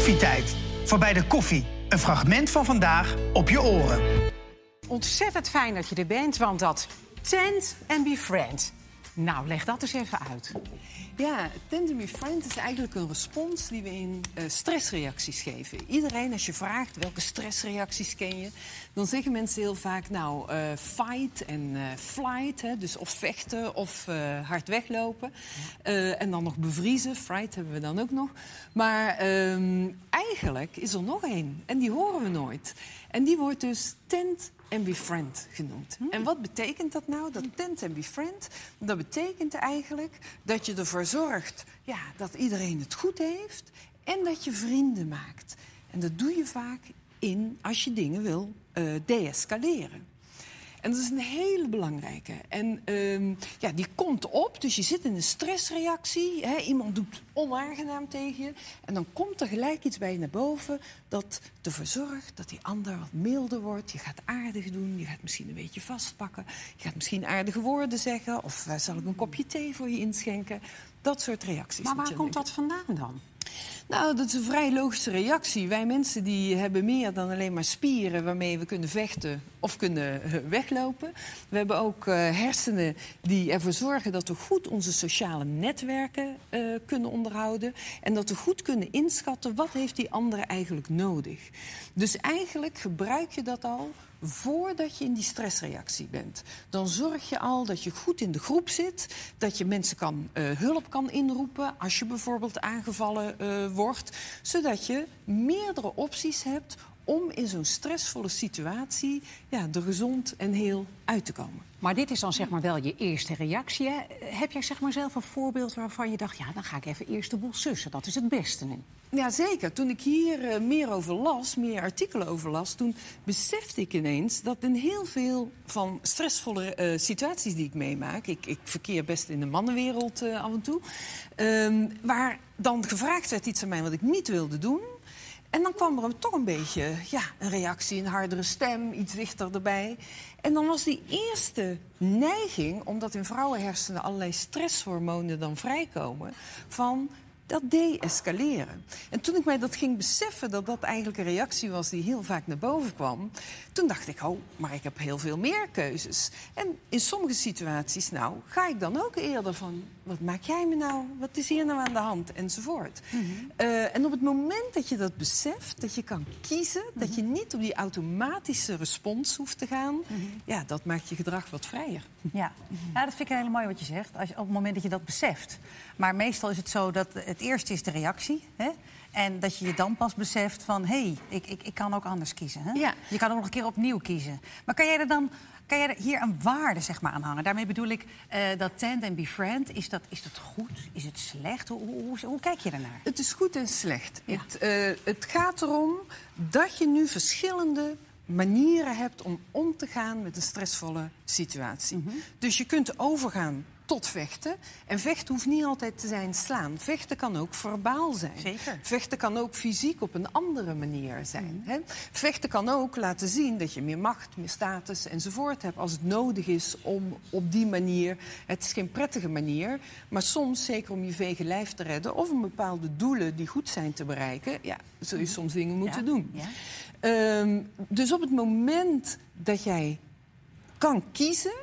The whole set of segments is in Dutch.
Koffietijd. Voorbij de koffie. Een fragment van vandaag op je oren. Ontzettend fijn dat je er bent, want dat tent and be friend. Nou, leg dat eens even uit. Ja, Tend Friend is eigenlijk een respons die we in uh, stressreacties geven. Iedereen, als je vraagt welke stressreacties ken je, dan zeggen mensen heel vaak, nou, uh, fight en uh, flight, hè, dus of vechten of hard weglopen. en dan nog bevriezen, fright hebben we dan ook nog. Maar um, eigenlijk is er nog één, en die horen we nooit. En die wordt dus tent and befriend genoemd. Hmm. En wat betekent dat nou, dat tent and befriend? Dat betekent eigenlijk dat je ervoor zorgt ja, dat iedereen het goed heeft... en dat je vrienden maakt. En dat doe je vaak in als je dingen wil uh, deescaleren. En dat is een hele belangrijke. En um, ja, die komt op, dus je zit in een stressreactie. Hè, iemand doet onaangenaam tegen je. En dan komt er gelijk iets bij je naar boven dat ervoor zorgt dat die ander wat milder wordt. Je gaat aardig doen, je gaat misschien een beetje vastpakken. Je gaat misschien aardige woorden zeggen. Of uh, zal ik een kopje thee voor je inschenken? Dat soort reacties. Maar waar komt dat vandaan dan? Nou, dat is een vrij logische reactie. Wij mensen die hebben meer dan alleen maar spieren waarmee we kunnen vechten of kunnen eh, weglopen. We hebben ook uh, hersenen die ervoor zorgen dat we goed onze sociale netwerken uh, kunnen onderhouden. En dat we goed kunnen inschatten wat heeft die andere eigenlijk nodig. Dus eigenlijk gebruik je dat al voordat je in die stressreactie bent. Dan zorg je al dat je goed in de groep zit, dat je mensen kan, uh, hulp kan inroepen als je bijvoorbeeld aangevallen uh, wordt, zodat je meerdere opties hebt om in zo'n stressvolle situatie ja, er gezond en heel uit te komen. Maar dit is dan zeg maar wel je eerste reactie. Hè? Heb jij zeg maar zelf een voorbeeld waarvan je dacht... ja, dan ga ik even eerst de boel sussen. Dat is het beste nu. Ja, zeker. Toen ik hier uh, meer over las, meer artikelen over las... toen besefte ik ineens dat in heel veel van stressvolle uh, situaties die ik meemaak... Ik, ik, verkeer best in de mannenwereld uh, af en toe... Um, waar dan gevraagd werd iets aan mij wat ik niet wilde doen... En dan kwam er toch een beetje ja, een reactie, een hardere stem, iets dichter erbij. En dan was die eerste neiging, omdat in vrouwenhersenen allerlei stresshormonen dan vrijkomen, van dat de-escaleren. En toen ik mij dat ging beseffen, dat dat eigenlijk een reactie was die heel vaak naar boven kwam, toen dacht ik, oh, maar ik heb heel veel meer keuzes. En in sommige situaties, nou, ga ik dan ook eerder van, wat maak jij me nou? Wat is hier nou aan de hand? Enzovoort. Mm -hmm. uh, en op het moment dat je dat beseft, dat je kan kiezen, mm -hmm. dat je niet op die automatische respons hoeft te gaan, mm -hmm. ja, dat maakt je gedrag wat vrijer. Ja. ja, dat vind ik heel mooi wat je zegt, als je, op het moment dat je dat beseft. Maar meestal is het zo dat het eerste is de reactie. Hè? En dat je je dan pas beseft van, hé, hey, ik, ik, ik kan ook anders kiezen. Hè? Ja. Je kan ook nog een keer opnieuw kiezen. Maar kan jij er dan kan jij er hier een waarde zeg maar, aan hangen? Daarmee bedoel ik uh, dat tend en befriend. Is dat, is dat goed? Is het slecht? Hoe, hoe, hoe kijk je ernaar? Het is goed en slecht. Ja. Het, uh, het gaat erom dat je nu verschillende manieren hebt om om te gaan met een stressvolle situatie. Mm -hmm. Dus je kunt overgaan tot vechten. En vechten hoeft niet altijd te zijn slaan. Vechten kan ook verbaal zijn. Zeker. Vechten kan ook fysiek op een andere manier zijn. Mm. Hè? Vechten kan ook laten zien dat je meer macht, meer status enzovoort hebt... als het nodig is om op die manier... Het is geen prettige manier, maar soms, zeker om je vege lijf te redden... of om bepaalde doelen die goed zijn te bereiken... ja, zul je soms dingen moeten ja. doen. Ja. Um, dus op het moment dat jij kan kiezen,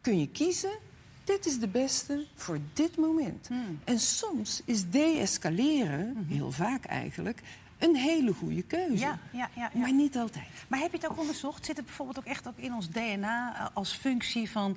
kun je kiezen dit is de beste voor dit moment. Hmm. En soms is de-escaleren, Mhm. heel vaak eigenlijk, een hele goede keuze. Ja, ja, ja, ja. Maar niet altijd. Maar heb je het ook onderzocht? Zit het bijvoorbeeld ook echt ook in ons DNA eh, als functie van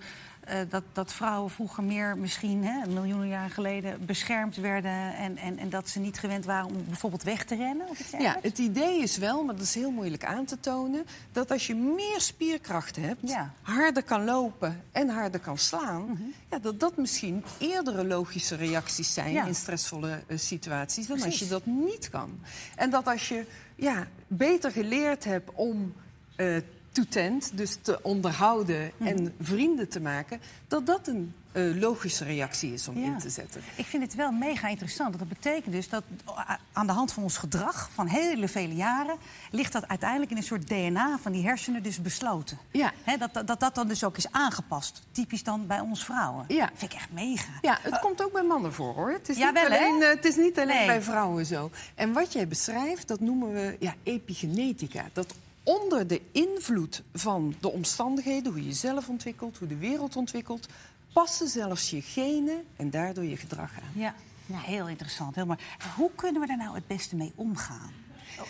uh, dat, dat vrouwen vroeger meer misschien, hè, miljoenen jaren geleden, beschermd werden en, en, en dat ze niet gewend waren om bijvoorbeeld weg te rennen? Of iets Ja, het idee is wel, maar dat is heel moeilijk aan te tonen, dat als je meer spierkracht hebt, Ja. harder kan lopen en harder kan slaan, Mhm. ja, dat dat misschien eerdere logische reacties zijn Ja. in stressvolle eh, situaties dan als je dat niet kan. En dat als je ja, beter geleerd hebt om eh, to tent, dus te onderhouden en vrienden te maken, dat dat een eh, logische reactie is om Ja. in te zetten. Ik vind het wel mega interessant. Want dat betekent dus dat a- aan de hand van ons gedrag van hele vele jaren... ligt dat uiteindelijk in een soort DNA van die hersenen dus besloten. Ja. Dat, dat, dat dat dan dus ook is aangepast. Typisch dan bij ons vrouwen. Ja. vind ik echt mega. Ja, het komt ook bij mannen voor hoor. Het is Ja, niet wel, alleen, eh, het is niet alleen Nee. bij vrouwen zo. En wat jij beschrijft, dat noemen we ja, epigenetica. Dat onder de invloed van de omstandigheden, hoe je jezelf ontwikkelt, hoe de wereld ontwikkelt, passen zelfs je genen en daardoor je gedrag aan. Ja, ja heel interessant. Heel mooi. Hoe kunnen we daar nou het beste mee omgaan?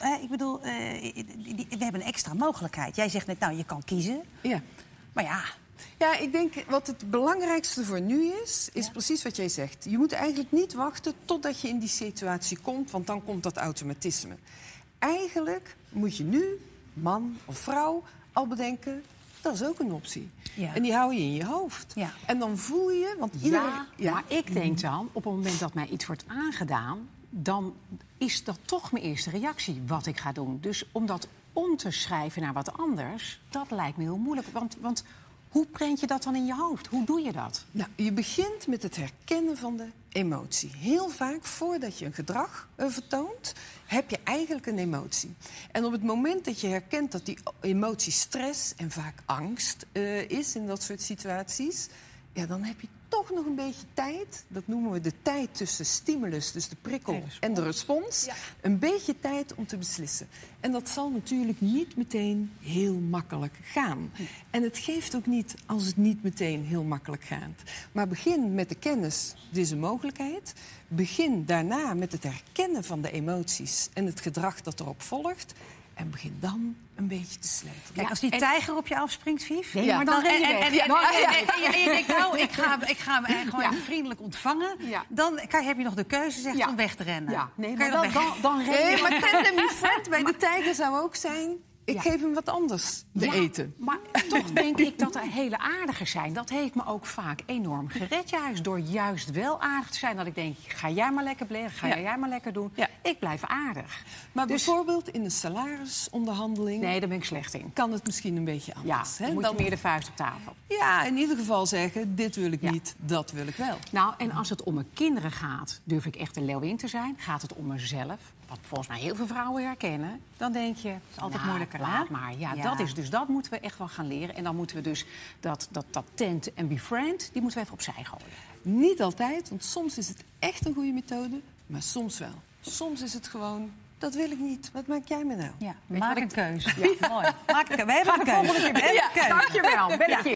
Oh, ik bedoel, eh, we hebben een extra mogelijkheid. Jij zegt net, nou, je kan kiezen. Ja. Maar ja, Ja, ik denk wat het belangrijkste voor nu is, is precies wat jij zegt. Je moet eigenlijk niet wachten totdat je in die situatie komt, want dan komt dat automatisme. Eigenlijk moet je nu, man of vrouw, al bedenken, dat is ook een optie. Ja. En die hou je in je hoofd. Ja. En dan voel je, want iedereen... Ja, maar ik denk dan, op het moment dat mij iets wordt aangedaan... dan is dat toch mijn eerste reactie wat ik ga doen. Dus om dat om te schrijven naar wat anders, dat lijkt me heel moeilijk. Want, want hoe prent je dat dan in je hoofd? Hoe doe je dat? Nou, je begint met het herkennen van de emotie. Heel vaak, voordat je een gedrag eh, vertoont, heb je eigenlijk een emotie. En op het moment dat je herkent dat die emotie stress en vaak angst eh, is in dat soort situaties, ja, dan heb je toch nog een beetje tijd. Dat noemen we de tijd tussen stimulus, dus de prikkel, en de respons. Een beetje tijd om te beslissen. En dat zal natuurlijk niet meteen heel makkelijk gaan. En het geeft ook niet als het niet meteen heel makkelijk gaat. Maar begin met de kennis, dit is een mogelijkheid. Begin daarna met het herkennen van de emoties en het gedrag dat erop volgt. En begin dan een beetje te sleutelen. kijk, Ja, als die en- tijger op je afspringt, Vief... Nee, Ja. maar dan ren je en, weg. en, en, Dan- en- en- en- en je denkt, nou, ik ga, ik ga hem eigenlijk gewoon vriendelijk ontvangen. Ja. Dan kan, heb je nog de keuze zeg, Ja. om weg te rennen. Ja, nee, maar dan, dan, dan ren je Nee, maar tandem friend bij de tijger zou ook zijn... ik Ja. geef hem wat anders te Ja, eten. Maar toch denk ik dat er hele aardige zijn. Dat heeft me ook vaak enorm gered juist. Door juist wel aardig te zijn. Dat ik denk, ga jij maar lekker bleren, ga Ja. jij maar lekker doen. Ja. Ik blijf aardig. Maar Dus- bijvoorbeeld in een salarisonderhandeling... Nee, daar ben ik slecht in. kan het misschien een beetje Ja, anders. hè? dan moet Dan- je meer de vuist op tafel. Ja, in ieder geval zeggen, dit wil ik Ja. niet, dat wil ik wel. Nou, en als het om mijn kinderen gaat, durf ik echt een leeuwin te zijn. Gaat het om mezelf, wat volgens mij heel veel vrouwen herkennen... dan denk je, is altijd moeilijker, hè? laat maar. Ja, Ja. Dat is, dus dat moeten we echt wel gaan leren. En dan moeten we dus dat, dat, dat tent en befriend, die moeten we even opzij gooien. Niet altijd, want soms is het echt een goede methode, maar soms wel. Soms is het gewoon, dat wil ik niet. Wat maak jij me nou? Ja, je maak een keuze. Ja, mooi. Maak een keuze. We hebben een keuze. Ben ik hier.